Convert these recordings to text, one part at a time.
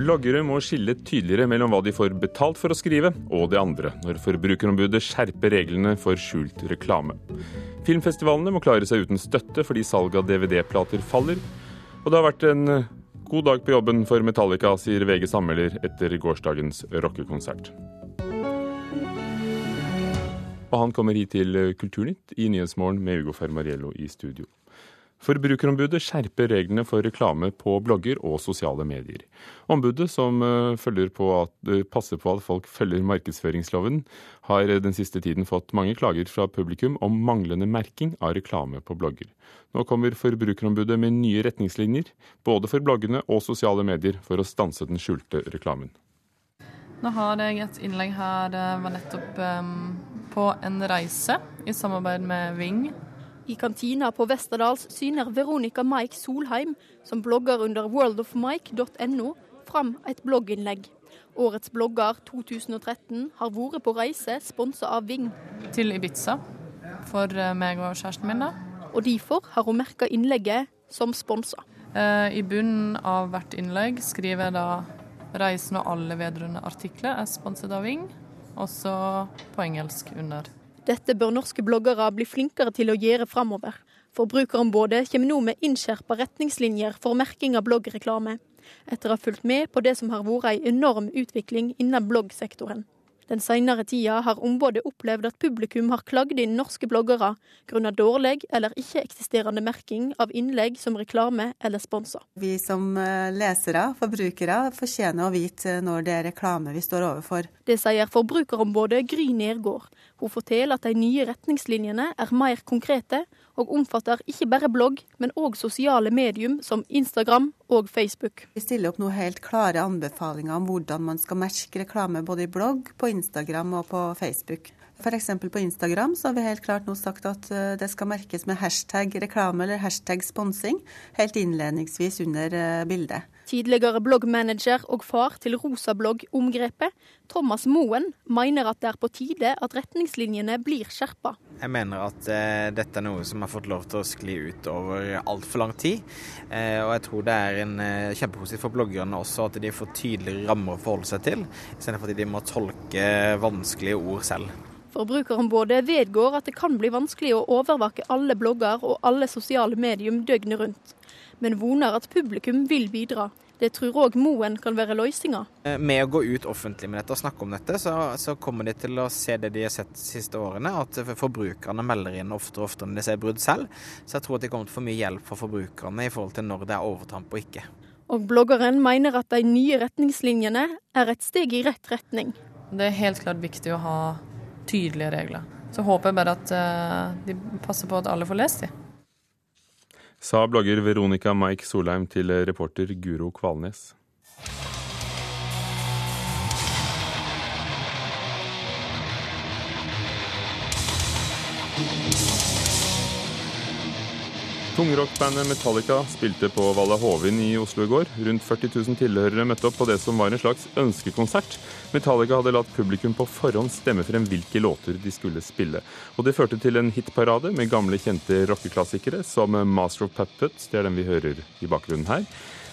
Bloggere må skille tydeligere mellom hva de får betalt for å skrive, og det andre, når Forbrukerombudet skjerper reglene for skjult reklame. Filmfestivalene må klare seg uten støtte fordi salget av DVD-plater faller. Og det har vært en god dag på jobben for Metallica, sier VGs anmelder etter gårsdagens rockekonsert. Og han kommer hit til Kulturnytt i Nyhetsmorgen med Ugo Fermariello i studio. Forbrukerombudet skjerper reglene for reklame på blogger og sosiale medier. Ombudet, som eh, på at, eh, passer på at folk følger markedsføringsloven, har den siste tiden fått mange klager fra publikum om manglende merking av reklame på blogger. Nå kommer Forbrukerombudet med nye retningslinjer, både for bloggene og sosiale medier, for å stanse den skjulte reklamen. Nå har jeg et innlegg her. Det var nettopp um, på en reise i samarbeid med Ving i kantina på Westerdals syner Veronica Mike Solheim, som blogger under worldofmike.no, fram et blogginnlegg. Årets blogger 2013 har vært på reise sponsa av Ving. Til Ibiza for eh, meg og kjæresten min. da. Og derfor har hun merka innlegget som sponsa. Eh, I bunnen av hvert innlegg skriver jeg da 'Reisen og alle vedrørende artikler er sponset av Ving', også på engelsk under. Dette bør norske bloggere bli flinkere til å gjøre framover. Forbrukerombudet kommer nå med innskjerpa retningslinjer for merking av bloggreklame, etter å ha fulgt med på det som har vært ei enorm utvikling innen bloggsektoren. Den senere tida har ombudet opplevd at publikum har klagd inn norske bloggere grunnet dårlig eller ikke-eksisterende merking av innlegg som reklame eller sponsa. Vi som eh, lesere, forbrukere, fortjener å vite når det er reklame vi står overfor. Det sier Forbrukerombudet Gry Nergård. Hun forteller at de nye retningslinjene er mer konkrete og omfatter ikke bare blogg, men òg sosiale medium som Instagram og Facebook. Vi stiller opp noen helt klare anbefalinger om hvordan man skal merke reklame både i blogg, på Instagram og på Facebook. F.eks. på Instagram så har vi helt klart nå sagt at eh, det skal merkes med hashtag reklame eller hashtag sponsing helt innledningsvis under eh, bildet. Tidligere bloggmanager og far til Rosablogg-omgrepet, Thomas Moen, mener at det er på tide at retningslinjene blir skjerpa. Jeg mener at eh, dette er noe som har fått lov til å skli ut over altfor lang tid. Eh, og jeg tror det er en eh, kjempepositivt for bloggerne også at de får tydeligere rammer å forholde seg til, istedenfor at de må tolke vanskelige ord selv. Forbrukerombudet vedgår at det kan bli vanskelig å overvåke alle blogger og alle sosiale medium døgnet rundt men voner at publikum vil bidra. Det tror òg Moen kan være løsninga. Eh, med å gå ut offentlig med dette og snakke om dette, så, så, kommer de til å se det de har sett de siste årene, at forbrukerne melder inn oftere og oftere når de ser brudd selv. Så jeg tror at de kommer til å få mye hjelp fra forbrukerne i forhold til når det er overtramp og ikke. Og bloggeren mener at de nye retningslinjene er et steg i rett retning. Det er helt klart viktig å ha tydelige regler. Så håper jeg bare at uh, de passer på at alle får lest dem sa blogger Veronica Mike Solheim til reporter Guro Kvalnes. Tungrockbandet Metallica spilte på Valla Hovin i Oslo i går. Rundt 40 000 tilhørere møtte opp på det som var en slags ønskekonsert. Metallica hadde latt publikum på forhånd stemme frem hvilke låter de skulle spille. Og det førte til en hitparade med gamle, kjente rockeklassikere som Master of Puppets, det er den vi hører i bakgrunnen her.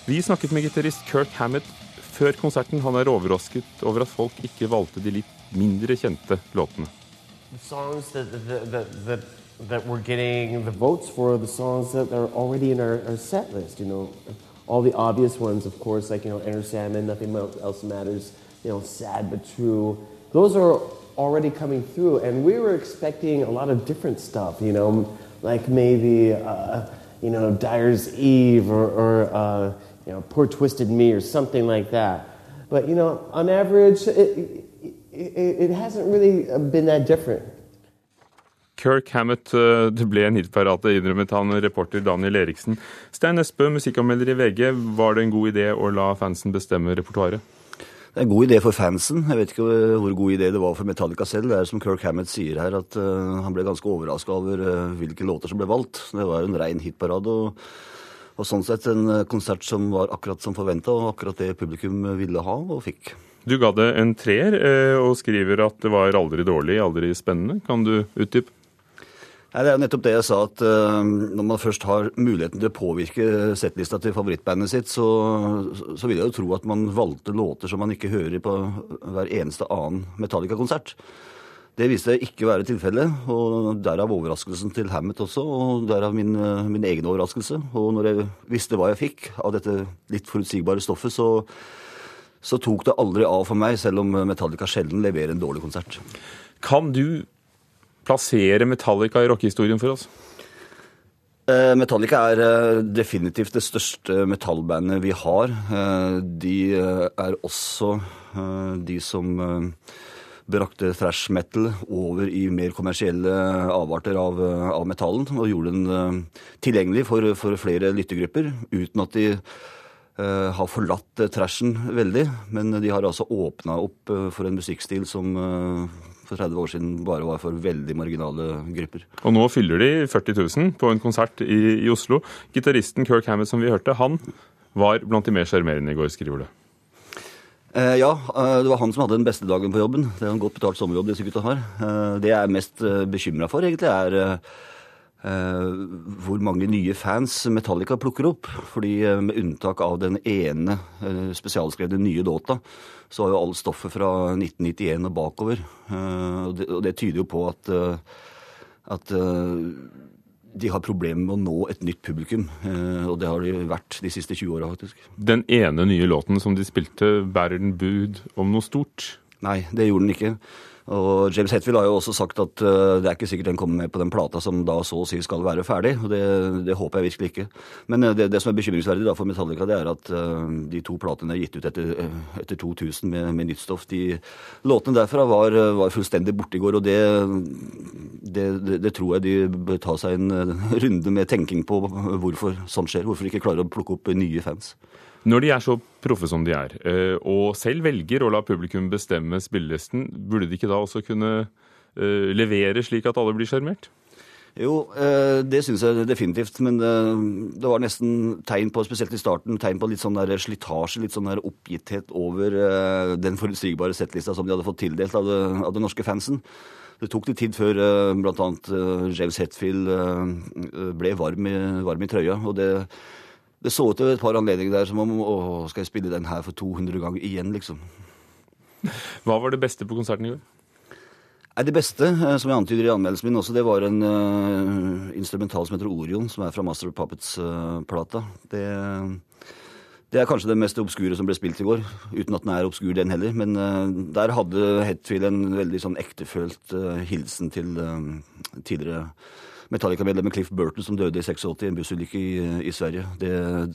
Vi snakket med gitarist Kirk Hammett før konserten. Han er overrasket over at folk ikke valgte de litt mindre kjente låtene. The songs that, the, the, that that we're getting the votes for the songs that are already in our, our, set list. You know, all the obvious ones, of course, like you know, Enter Salmon, Nothing Else Matters. You know, Sad but True. Those are already coming through, and we were expecting a lot of different stuff. You know, like maybe uh, you know, Dyer's Eve or, or uh, you know, Poor Twisted Me or something like that. But you know, on average, it, it, it hasn't really been that different. Kirk Hammett, eh, det ble en hitparate, innrømmet han reporter Daniel Eriksen. Stein Espe, musikkanmelder i VG. Var det en god idé å la fansen bestemme repertoaret? Det er en god idé for fansen. Jeg vet ikke hvor god idé det var for Metallica selv. Det er som Kirk Hammett sier her, at uh, han ble ganske overraska over uh, hvilke låter som ble valgt. Det var jo en rein hitparade. Og, og, sånn sett en konsert som var akkurat som forventa, og akkurat det publikum ville ha og fikk. Du ga det en treer, og skriver at det var aldri dårlig, aldri spennende. Kan du utdype? Nei, Det er jo nettopp det jeg sa, at uh, når man først har muligheten til å påvirke settlista til favorittbandet sitt, så, så vil jeg jo tro at man valgte låter som man ikke hører på hver eneste annen Metallica-konsert. Det viste ikke å være tilfellet, og derav overraskelsen til Hammett også, og derav min, min, egen overraskelse. Og når jeg visste hva jeg fikk av dette litt forutsigbare stoffet, så, så tok det aldri av for meg, selv om Metallica sjelden leverer en dårlig konsert. Kan du plassere Metallica i rockehistorien for oss? Eh, Metallica er eh, definitivt det største metallbandet vi har. Eh, de er også de som brakte thrash metal over i mer kommersielle avarter av, av metallen, og gjorde den tilgjengelig for, for flere lyttegrupper, uten at de har forlatt trashen veldig. Men de har altså åpna opp for en musikkstil som for 30 år siden bare var for veldig marginale grupper. Og nå fyller de 40 000 på en konsert i, i Oslo. Gitaristen Kirk Hammett som vi hørte, han var blant de mer sjarmerende i går, skriver du. Eh, ja, eh, det var han som hadde den beste dagen på jobben. Det er en godt betalt sommerjobb disse gutta har. Eh, det jeg er mest bekymra for, egentlig, er hvor mange nye fans Metallica plukker opp. Fordi med unntak av den ene spesialskrevne nye låta, så har jo alt stoffet fra 1991 og bakover. Eh, og det, tyder jo på at, eh, at eh, de har problemer med å nå et nytt publikum. Og det har de vært de siste 20 åra, faktisk. Den ene nye låten som de spilte, bærer den bud om noe stort? Nei, det gjorde den ikke. Og James Hetfield har jo også sagt at uh, det er ikke sikkert den kommer med på den plata som da så å si skal være ferdig. og Det, det håper jeg virkelig ikke. Men uh, det, det, som er bekymringsverdig da for Metallica, det er at uh, de to platene gitt ut etter, etter 2000 med, med, nytt stoff. De låtene derfra var, var fullstendig borte i går, og det, det, tror jeg de bør ta seg en runde med tenking på hvorfor sånn skjer. Hvorfor de ikke klarer å plukke opp nye fans. Når de er så proffe som de er, eh, og selv velger å la publikum bestemme spillelisten, burde de ikke da også kunne eh, levere slik at alle blir sjarmert? Jo, eh, det syns jeg definitivt. Men det var nesten tegn på, spesielt i starten, tegn på litt sånn der slitasje, litt sånn der oppgitthet over den forutsigbare settlista som de hadde fått tildelt av det, av den norske fansen. Det tok litt tid før bl.a. James Hetfield ble varm i, varm i trøya. og det det så ut til et par anledninger der som om å, skal jeg spille den her for 200 ganger igjen, liksom. Hva var det beste på konserten i går? Det beste, eh, som jeg antyder i anmeldelsen min også, det var en uh, instrumental som heter Orion, som er fra Master of Puppets-plata. Uh, det, det, er kanskje det mest obskure som ble spilt i går, uten at den er obskur, den heller. Men uh, der hadde Hetfield en veldig sånn ektefølt hilsen til tidligere Metallica-medlemmet Cliff Burton som døde i 86 i en bussulykke i, i, Sverige. Det,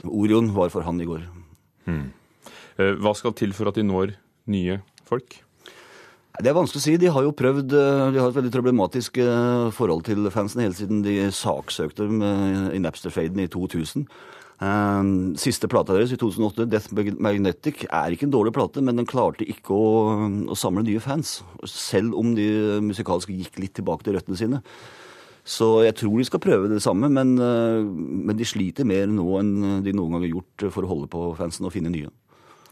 Orion var for han i går. Hmm. Hva skal til for at de når nye folk? Det er vanskelig å si. De har jo prøvd eh, De har et veldig problematisk eh, forhold til fansen helt siden de saksøkte dem i Napster-faden i 2000. Siste plata deres i 2008, 'Death Magnetic', er ikke en dårlig plate, men den klarte ikke å, å samle nye fans. Selv om de musikalske gikk litt tilbake til røttene sine. Så jeg tror de skal prøve det samme, men, eh, men de sliter mer nå enn de noen gang har gjort for å holde på fansen og finne nye.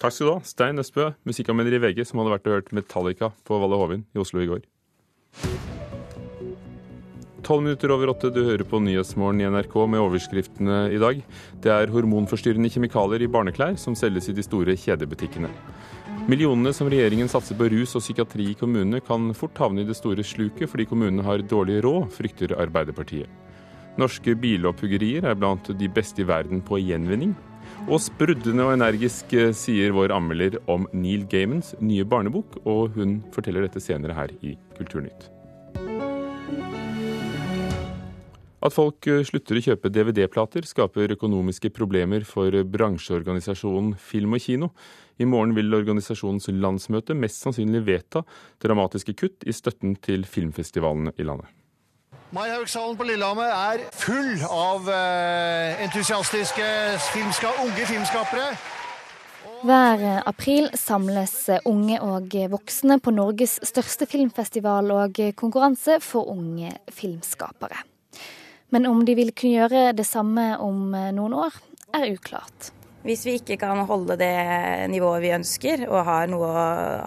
Takk skal du ha, Stein Østbø, musikkanmelder i VG, som hadde vært og hørt Metallica på Valle Hovin i Oslo i går. Tolv minutter over åtte, du hører på Nyhetsmorgen i NRK med overskriftene i dag. Det er hormonforstyrrende kjemikalier i barneklær som selges i de store kjedebutikkene. Millionene som regjeringen satser på rus og psykiatri i kommunene, kan fort havne i det store sluket fordi kommunene har dårlig råd, frykter Arbeiderpartiet. Norske bilopphuggerier er blant de beste i verden på gjenvinning. Og sprudlende og energisk eh, sier vår anmelder om Neil Gaimans nye barnebok, og hun forteller dette senere her i Kulturnytt. At folk eh, slutter å kjøpe DVD-plater, skaper økonomiske problemer for bransjeorganisasjonen Film og Kino. I morgen vil organisasjonens landsmøte mest sannsynlig vedta dramatiske kutt i støtten til filmfestivalene i landet. Maihaugsalen på Lillehammer er full av uh, entusiastiske filmska unge filmskapere. Hver april samles unge og voksne på Norges største filmfestival og konkurranse for unge filmskapere. Men om de vil kunne gjøre det samme om noen år, er uklart. Hvis vi ikke kan holde det nivået vi ønsker, og har, noe,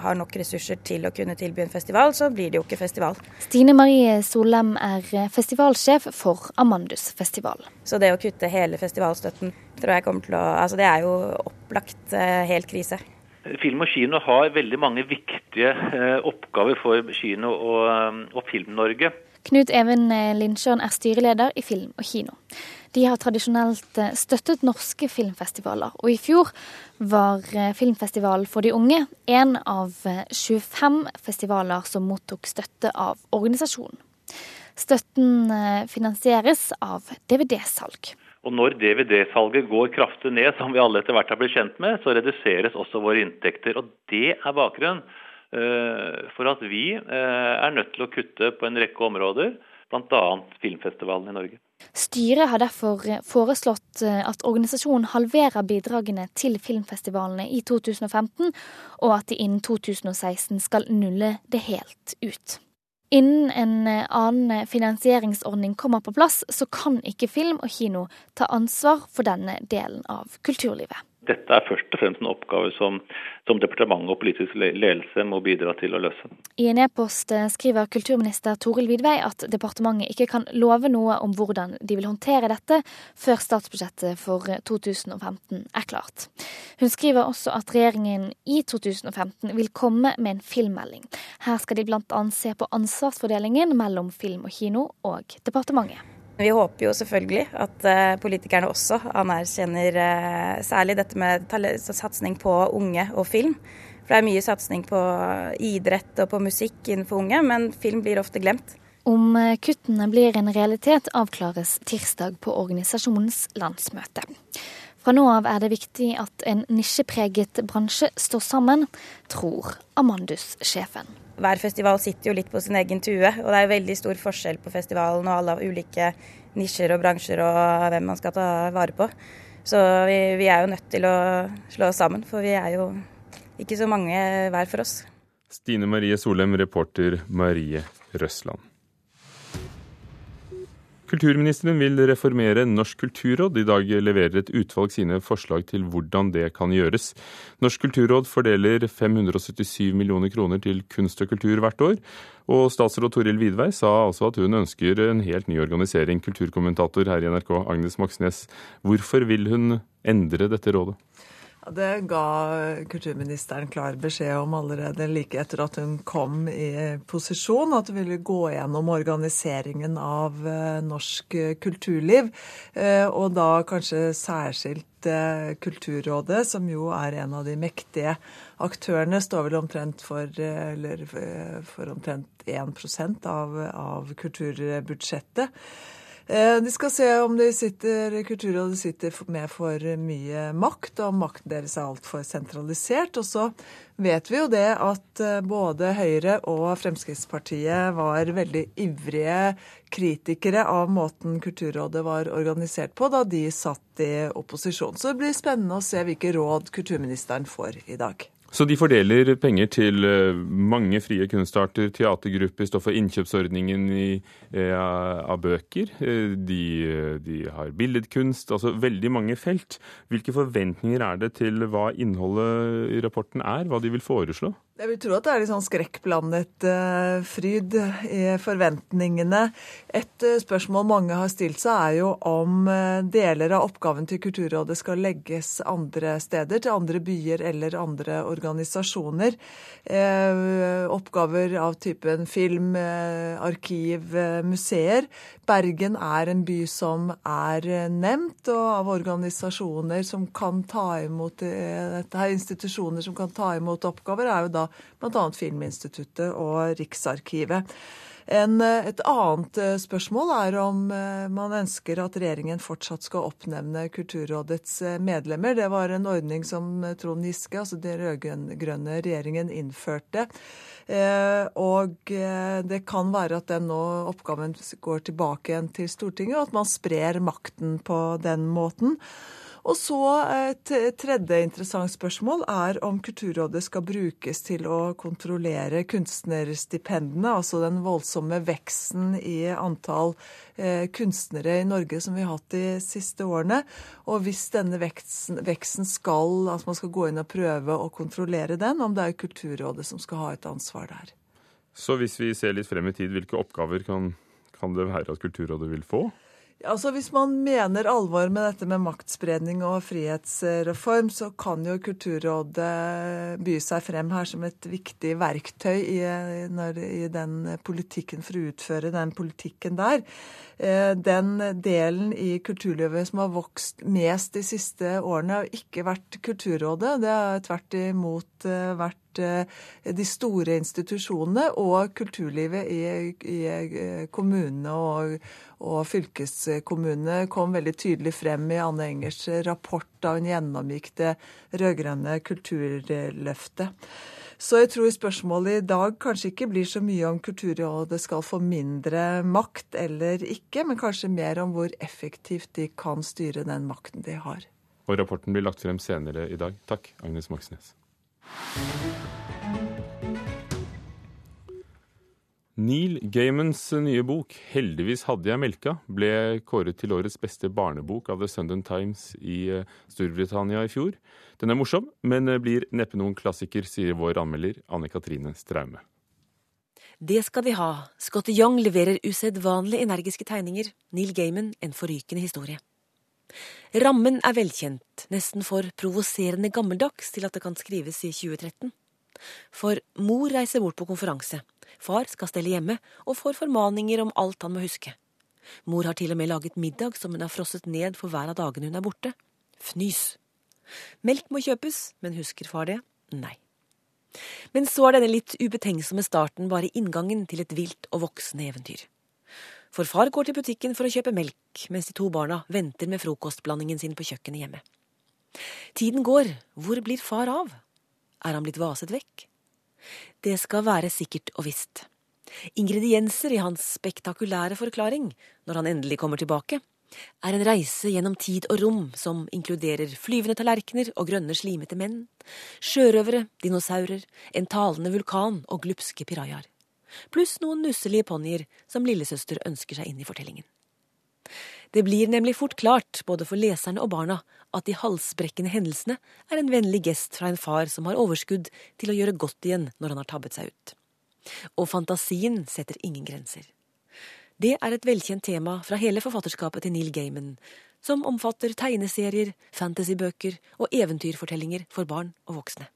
har, nok ressurser til å kunne tilby en festival, så blir det jo ikke festival. Stine Marie Solem er festivalsjef for Amandusfestival. Så det å kutte hele festivalstøtten tror jeg kommer til å Altså det er jo opplagt eh, helt krise. Film og kino har veldig mange viktige eh, oppgaver for kino og, eh, og Film-Norge. Knut Even Lindsjøen er styreleder i Film og kino. De har tradisjonelt eh, støttet norske filmfestivaler, og i fjor var eh, Filmfestivalen for de unge en av 25 eh, festivaler som mottok støtte av organisasjonen. Støtten finansieres av DVD-salg. Og Når DVD-salget går kraftig ned, som vi alle etter hvert har blitt kjent med, så reduseres også våre inntekter. Og Det er bakgrunnen for at vi er nødt til å kutte på en rekke områder, bl.a. filmfestivalen i Norge. Styret har derfor eh, foreslått eh, at organisasjonen halverer bidragene til filmfestivalene i 2015, og at de innen 2016 skal nulle det helt ut. Innen en eh, annen finansieringsordning kommer på plass, så kan ikke film og kino ta ansvar for denne delen av kulturlivet. Dette er først og fremst en oppgave som, som departementet og politisk ledelse må bidra til å løse. I en e-post eh, skriver kulturminister Toril Vidvei at departementet ikke kan love noe om hvordan de vil håndtere dette før statsbudsjettet for 2015 er klart. Hun skriver også at regjeringen i 2015 vil komme med en filmmelding. Her skal de bl.a. se på ansvarsfordelingen mellom film og kino og departementet. Vi håper jo selvfølgelig at uh, politikerne også anerkjenner uh, særlig dette med satsing på unge og film. For det er mye satsing på idrett og på musikk innenfor unge, men film blir ofte glemt. Om eh, kuttene blir en realitet, avklares tirsdag på organisasjonens landsmøte. Fra nå av er det viktig at en nisjepreget bransje står sammen, tror Amandus-sjefen hver festival sitter jo litt på sin egen tue, og det er veldig stor forskjell på festivalen og alle ulike nisjer og bransjer og hvem man skal ta vare på. Så vi, vi er jo nødt til å slå oss sammen, for vi er jo ikke så mange hver for oss. Stine Marie Solem, reporter Marie Røsland. Kulturministeren vil reformere Norsk kulturråd. I dag leverer et utvalg sine forslag til hvordan det kan gjøres. Norsk kulturråd fordeler 577 millioner kroner til kunst og kultur hvert år. Og statsråd Toril Vidvei sa altså at hun ønsker en helt ny organisering. Kulturkommentator her i NRK, Agnes Moxnes. Hvorfor vil hun endre dette rådet? Det ga kulturministeren klar beskjed om allerede like etter at hun kom i posisjon, at hun ville gå gjennom organiseringen av eh, norsk kulturliv. Eh, og da kanskje særskilt Kulturrådet, som jo er en av de mektige aktørene, står vel omtrent for, eller for omtrent 1 av, av kulturbudsjettet. Eh, de skal se om de sitter, Kulturrådet sitter med for mye makt, og makten deres er altfor sentralisert. Og så vet vi jo det at eh, både Høyre og Fremskrittspartiet var veldig ivrige kritikere av måten Kulturrådet var organisert på da de satt i opposisjon. Så det blir spennende å se hvilke råd kulturministeren får i dag. Så de fordeler penger til eh, mange frie kunstarter, teatergrupper, står for innkjøpsordningen i, eh, av bøker. Eh, de, de, har billedkunst, altså veldig mange felt. Hvilke forventninger er det til hva innholdet i rapporten er, hva de vil foreslå? Jeg vil tro at det er litt sånn skrekkblandet uh, fryd i forventningene. Et uh, spørsmål mange har stilt seg, er jo om uh, deler av oppgaven til Kulturrådet skal legges andre steder, til andre byer eller andre organisasjoner. oppgaver av typen film, arkiv, museer. Bergen er en by som er nevnt, og av organisasjoner som kan ta imot dette her, institusjoner som kan ta imot oppgaver, er jo da bl.a. Filminstituttet og Riksarkivet. En, et annet spørsmål er om man ønsker at regjeringen fortsatt skal oppnevne Kulturrådets medlemmer. Det var en ordning som Trond Giske, altså den rød-grønne regjeringen, innførte. Eh, og eh, det kan være at den nå oppgaven går tilbake igjen til Stortinget, og at man sprer makten på den måten. Og så et tredje interessant spørsmål er om Kulturrådet skal brukes til å kontrollere kunstnerstipendene, altså den voldsomme veksten i antall eh, kunstnere i Norge som vi har hatt de siste årene. Og hvis denne veksten, veksten skal, altså man skal gå inn og prøve å kontrollere den, om det er Kulturrådet som skal ha et ansvar der. Så hvis vi ser litt frem i tid, hvilke oppgaver kan, kan det være at Kulturrådet vil få? Altså Hvis man mener alvor med dette med maktspredning og frihetsreform, så kan jo Kulturrådet by seg frem her som et viktig verktøy i, når, i den politikken for å utføre den politikken der. Eh, den delen i kulturlivet som har vokst mest de siste årene, har ikke vært Kulturrådet. Det har tvert imot eh, vært Eh, de store institusjonene og kulturlivet i, i eh, kommunene og, og, fylkeskommunene kom veldig tydelig frem i Anne Engers rapport da hun gjennomgikk det rød-grønne kulturløftet. Så jeg tror spørsmålet i dag kanskje ikke blir så mye om Kulturrådet skal få mindre makt eller ikke, men kanskje mer om hvor effektivt de kan styre den makten de har. Og rapporten blir lagt frem senere i dag. Takk, Agnes Moxnes. Neil Gaimans nye bok 'Heldigvis hadde jeg melka' ble kåret til årets beste barnebok av The Sundan Times i eh, Storbritannia i fjor. Den er morsom, men eh, blir neppe noen klassiker, sier vår anmelder Anne Katrine Straume. Det skal de ha. Scotty Young leverer usedvanlig energiske tegninger. Neil Gaiman en forrykende historie. Rammen er velkjent, nesten for provoserende gammeldags til at det kan skrives i 2013. For mor reiser bort på konferanse, far skal stelle hjemme og får formaninger om alt han må huske. Mor har til og med laget middag som hun har frosset ned for hver av dagene hun er borte. Fnys. Melk må kjøpes, men husker far det? Nei. Men så er denne litt ubetenksomme starten bare inngangen til et vilt og voksende eventyr. For far går til butikken for å kjøpe melk, mens de to barna venter med frokostblandingen sin på kjøkkenet hjemme. Tiden går, hvor blir far av? Er han blitt vaset vekk? Det skal være sikkert og visst. Ingredienser i hans spektakulære forklaring, når han endelig kommer tilbake, er en reise gjennom tid og rom som inkluderer flyvende tallerkener og grønne, slimete menn, sjørøvere, dinosaurer, en talende vulkan og glupske pirajaer pluss noen nusselige ponnier som lillesøster ønsker seg inn i fortellingen. Det blir nemlig fort klart, både for leserne og barna, at de halsbrekkende hendelsene er en vennlig gest fra en far som har overskudd til å gjøre godt igjen når han har tabbet seg ut. Og fantasien setter ingen grenser. Det er et velkjent tema fra hele forfatterskapet til Neil Gaiman, som omfatter tegneserier, fantasybøker og eventyrfortellinger for barn og voksne.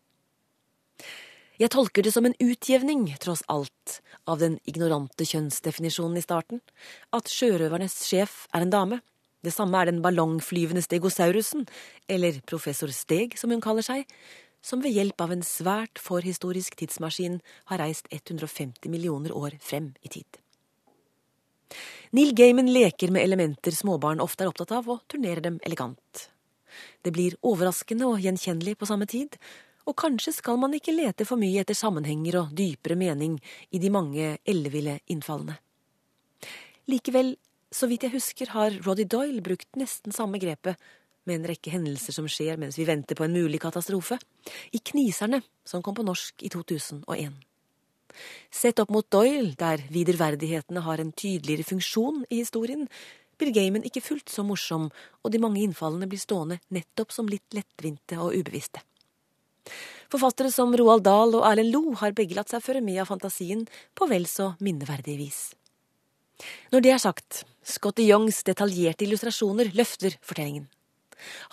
Jeg tolker det som en utjevning, tross alt, av den ignorante kjønnsdefinisjonen i starten, at sjørøvernes sjef er en dame. Det samme er den ballongflyvende stegosaurusen, eller professor Steg, som hun kaller seg, som ved hjelp av en svært forhistorisk tidsmaskin har reist 150 millioner år frem i tid. Neil Gaiman leker med elementer småbarn ofte er opptatt av, og turnerer dem elegant. Det blir overraskende og gjenkjennelig på samme tid, og kanskje skal man ikke lete for mye etter sammenhenger og dypere mening i de mange elleville innfallene. Likevel, så vidt jeg husker, har Roddy Doyle brukt nesten samme grepet med en rekke hendelser som skjer mens vi venter på en mulig katastrofe, i Kniserne, som kom på norsk i 2001. Sett opp mot Doyle, der viderverdighetene har en tydeligere funksjon i historien, blir gamen ikke fullt så morsom, og de mange innfallene blir stående nettopp som litt lettvinte og ubevisste. Forfattere som Roald Dahl og Erlend Lo har begge latt seg føre med av fantasien på vel så minneverdig vis. Når det er sagt, Scotty Youngs detaljerte illustrasjoner løfter fortellingen.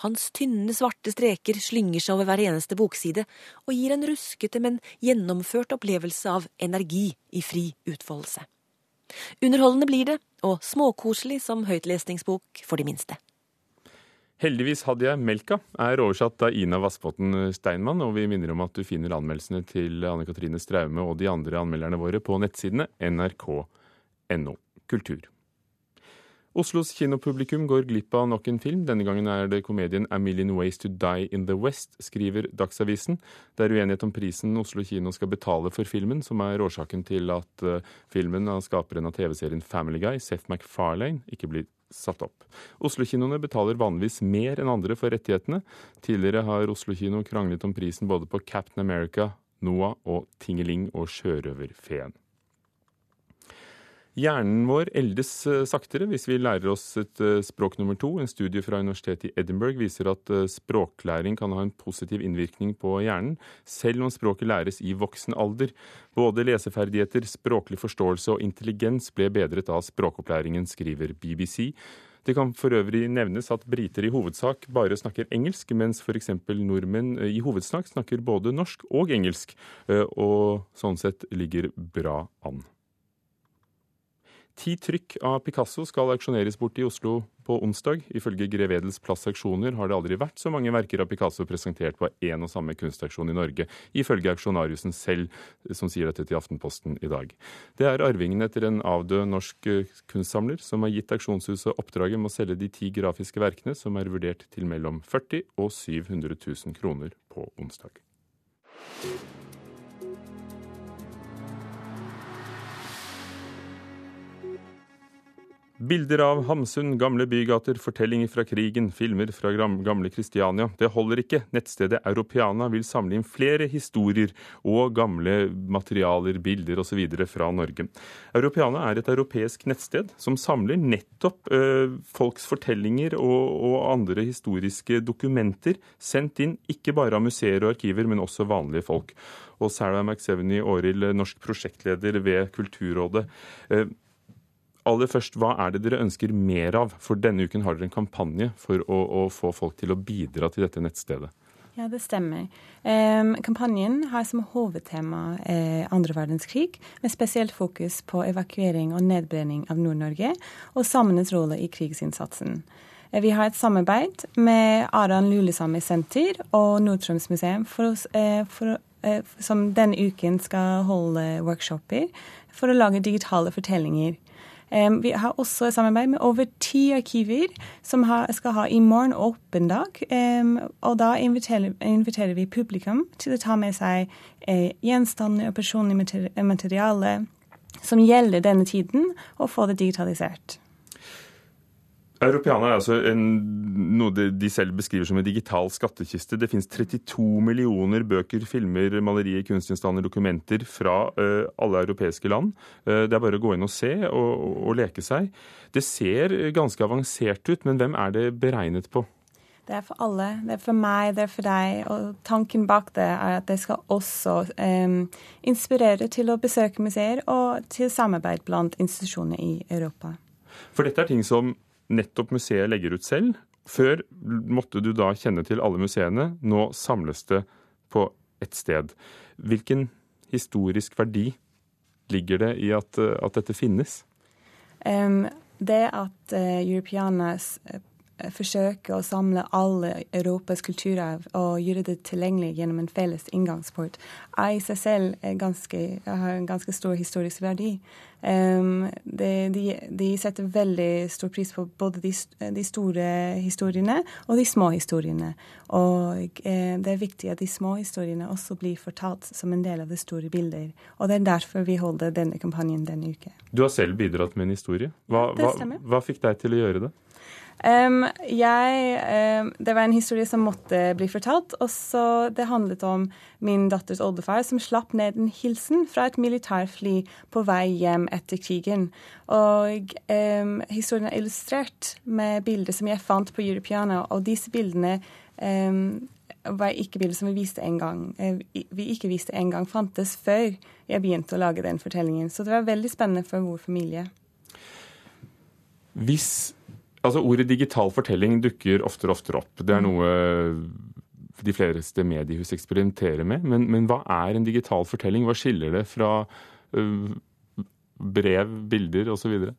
Hans tynne, svarte streker slynger seg over hver eneste bokside og gir en ruskete, men gjennomført opplevelse av energi i fri utfoldelse. Underholdende blir det, og småkoselig som høytlesningsbok for de minste. Heldigvis hadde jeg melka, er oversatt av Ina Vassbotn Steinmann, og vi minner om at du finner anmeldelsene til Anne Katrine Straume og de andre anmelderne våre på nettsidene nrk.no kultur. Oslos kinopublikum går glipp av nok en film. Denne gangen er det komedien 'A Million Ways to Die in the West', skriver Dagsavisen. Det er uenighet om prisen Oslo kino skal betale for filmen, som er årsaken til at uh, filmen av skaperen av TV-serien Family Guy, Seth MacFarlane, ikke blir satt opp. Oslo-kinoene betaler vanligvis mer enn andre for rettighetene. Tidligere har Oslo kino kranglet om prisen både på Captain America, Noah og Tingeling og Sjørøverfeen. Hjernen vår eldes eh, saktere hvis vi lærer oss et eh, språk nummer to. En studie fra universitetet i Edinburgh viser at eh, språklæring kan ha en positiv innvirkning på hjernen, selv om språket læres i voksen alder. Både leseferdigheter, språklig forståelse og intelligens ble bedret av språkopplæringen, skriver BBC. Det kan for øvrig nevnes at briter i hovedsak bare snakker engelsk, mens f.eks. nordmenn i hovedsak snakker både norsk og engelsk, og sånn sett ligger bra an. Ti trykk av Picasso skal auksjoneres bort i Oslo på onsdag. Ifølge Grevedels Plass-auksjoner har det aldri vært så mange verker av Picasso presentert på én og samme kunstauksjon i Norge, ifølge auksjonariusen selv, som sier dette til Aftenposten i dag. Det er arvingen etter en avdød norsk eh, kunstsamler som har gitt auksjonshuset oppdraget med å selge de ti grafiske verkene, som er vurdert til mellom 40 og 700 000 kroner på onsdag. Bilder av Hamsun, gamle bygater, fortellinger fra krigen, filmer fra gamle Kristiania. Det holder ikke. Nettstedet Europeana vil samle inn flere historier og gamle materialer, bilder osv. fra Norge. Europeana er et europeisk nettsted som samler nettopp øh, folks fortellinger og, og, andre historiske dokumenter, sendt inn ikke bare av museer og arkiver, men også vanlige folk. Og Sarah McSeveny Aarild, norsk prosjektleder ved Kulturrådet. Øh, aller først, hva er det dere ønsker mer av? For denne uken har dere en kampanje for å, å få folk til å bidra til dette nettstedet. Ja, det stemmer. Um, kampanjen har som hovedtema eh, verdenskrig, med spesielt fokus på evakuering og nedbrenning av Nord-Norge og samenes rolle i krigsinnsatsen. Eh, vi har et samarbeid med Aran Lulesami Senter og Nord-Troms museum for oss, eh, for, eh, som denne uken skal holde workshoper for å lage digitale fortellinger vi har også et samarbeid med over ti arkiver som skal ha i morgen åpen dag. og da inviterer, vi publikum til å ta med seg eh, gjenstander og personlig materiale som gjelder denne tiden, og få det digitalisert. Europeana er altså en, noe de selv beskriver som en digital skattkiste. Det finnes 32 millioner bøker, filmer, malerier, kunstgjenstander, dokumenter fra uh, alle europeiske land. Uh, det er bare å gå inn og se og, og, og, leke seg. Det ser ganske avansert ut, men hvem er det beregnet på? Det er for alle. Det er for meg, det er for deg. Og tanken bak det er at det skal også um, inspirere til å besøke museer og til samarbeid blant institusjoner i Europa. For dette er ting som nettopp museet legger ut selv. Før måtte du da kjenne til alle museene. Nå samles det på ett sted. Hvilken historisk verdi ligger det i at, at dette finnes? Um, det at uh, Europeanas uh, forsøker å samle alle Europas kulturarv og gjøre det tilgjengelig gjennom en felles inngangsport, er i seg selv ganske, har en ganske stor historisk verdi. Um, de, de, de, setter veldig stor pris på både de, de, store historiene og de små historiene. Og eh, det er viktig at de små historiene også blir fortalt som en del av det store bildet. Og det er derfor vi holder denne kampanjen denne uke. Du har selv bidratt med en historie. Hva, hva, hva fikk deg til å gjøre det? Um, jeg, um, det var en historie som måtte bli fortalt. og så Det handlet om min datters oldefar som slapp ned en hilsen fra et militærfly på vei hjem etter krigen. Og Historien er illustrert med bilder som jeg fant på Europeana, og disse bildene var ikke bilder som vi viste en gang, eh, vi ikke viste en gang fantes før jeg begynte å lage den fortellingen. Så det var veldig spennende for vår familie. Hvis Altså, Ordet digital fortelling dukker oftere og oftere opp. Det er mm. noe de fleste mediehus eksperimenterer med. Men, men, hva er en digital fortelling? Hva skiller det fra uh, brev, bilder osv.?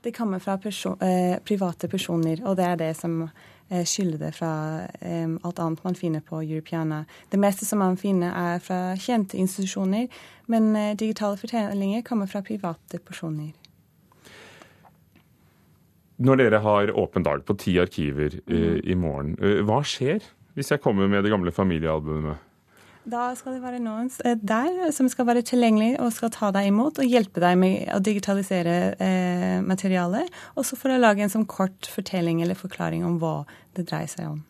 Det kommer fra perso eh, private personer, og det er det som eh, skiller det fra eh, alt annet man finner på Europeana. Det meste som man finner, er fra kjente institusjoner, men digitale fortellinger kommer fra private personer. Når dere har åpen dag på ti arkiver mm. i morgen, hva skjer hvis jeg kommer med det gamle familiealbumet? Da skal det være noen eh, der som skal være tilgjengelig og skal ta deg imot og hjelpe deg med å digitalisere eh, materialet. Også for å lage en sånn kort fortelling eller forklaring om hva det dreier seg om.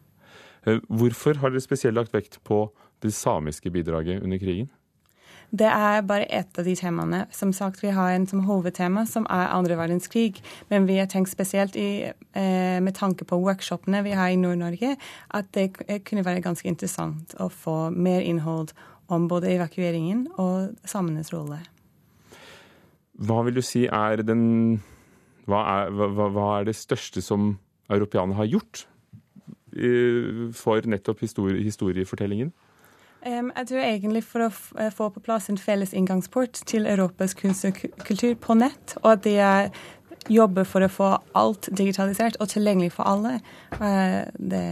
Eh, hvorfor har dere spesielt lagt vekt på det samiske bidraget under krigen? Det er bare ett av de temaene. Som sagt, Vi har en som hovedtema som er andre verdenskrig. Men vi har tenkt spesielt i, eh, med tanke på workshopene vi har i Nord-Norge, at det kunne være ganske interessant å få mer innhold om både evakueringen og samenes rolle. Hva vil du si er den Hva er, hva, hva er det største som europeerne har gjort for nettopp historie, historiefortellingen? Jeg tror egentlig for å eh, få på plass en felles inngangsport til Europas kunst og kultur på nett, og at de jobber for å få alt digitalisert og tilgjengelig for alle, eh, det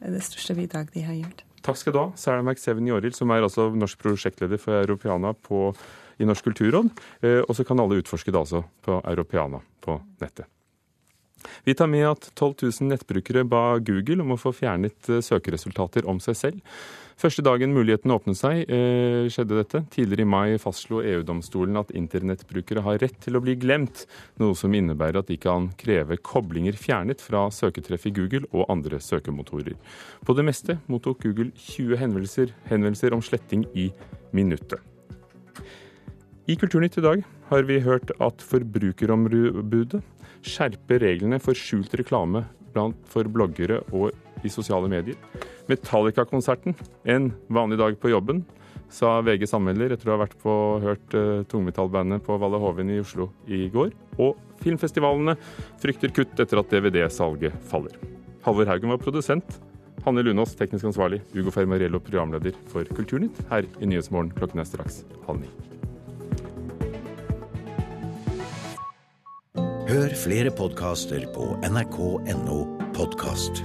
er det største bidraget de har gjort. Takk skal du ha, Sarah McSeven Joril, som er altså norsk prosjektleder for Europeana på, i Norsk kulturråd. Eh, og så kan alle utforske det altså på Europeana på nettet. Vi tar med at 12 000 nettbrukere ba Google om å få fjernet søkeresultater om seg selv. Første dagen muligheten åpnet seg, eh, skjedde dette. Tidligere i mai fastslo EU-domstolen at internettbrukere har rett til å bli glemt, noe som innebærer at de kan kreve koblinger fjernet fra søketreff i Google og andre søkemotorer. På det meste mottok Google 20 henvendelser, henvendelser om sletting i minuttet. I Kulturnytt i dag har vi hørt at Forbrukerombudet skjerper reglene for skjult reklame for bloggere og i sosiale medier. Metallica-konserten, en vanlig dag på jobben, sa VG Sammelder etter å ha vært på hørt uh, tungmetallbandet på Valle Hovin i Oslo i går. Og filmfestivalene frykter kutt etter at DVD-salget faller. Halvor Haugen var produsent. Hanne Lunås, teknisk ansvarlig. Ugo Fermarello, programleder for Kulturnytt, her i Nyhetsmorgen klokken er straks halv ni. Hør flere podkaster på nrk.no podkast.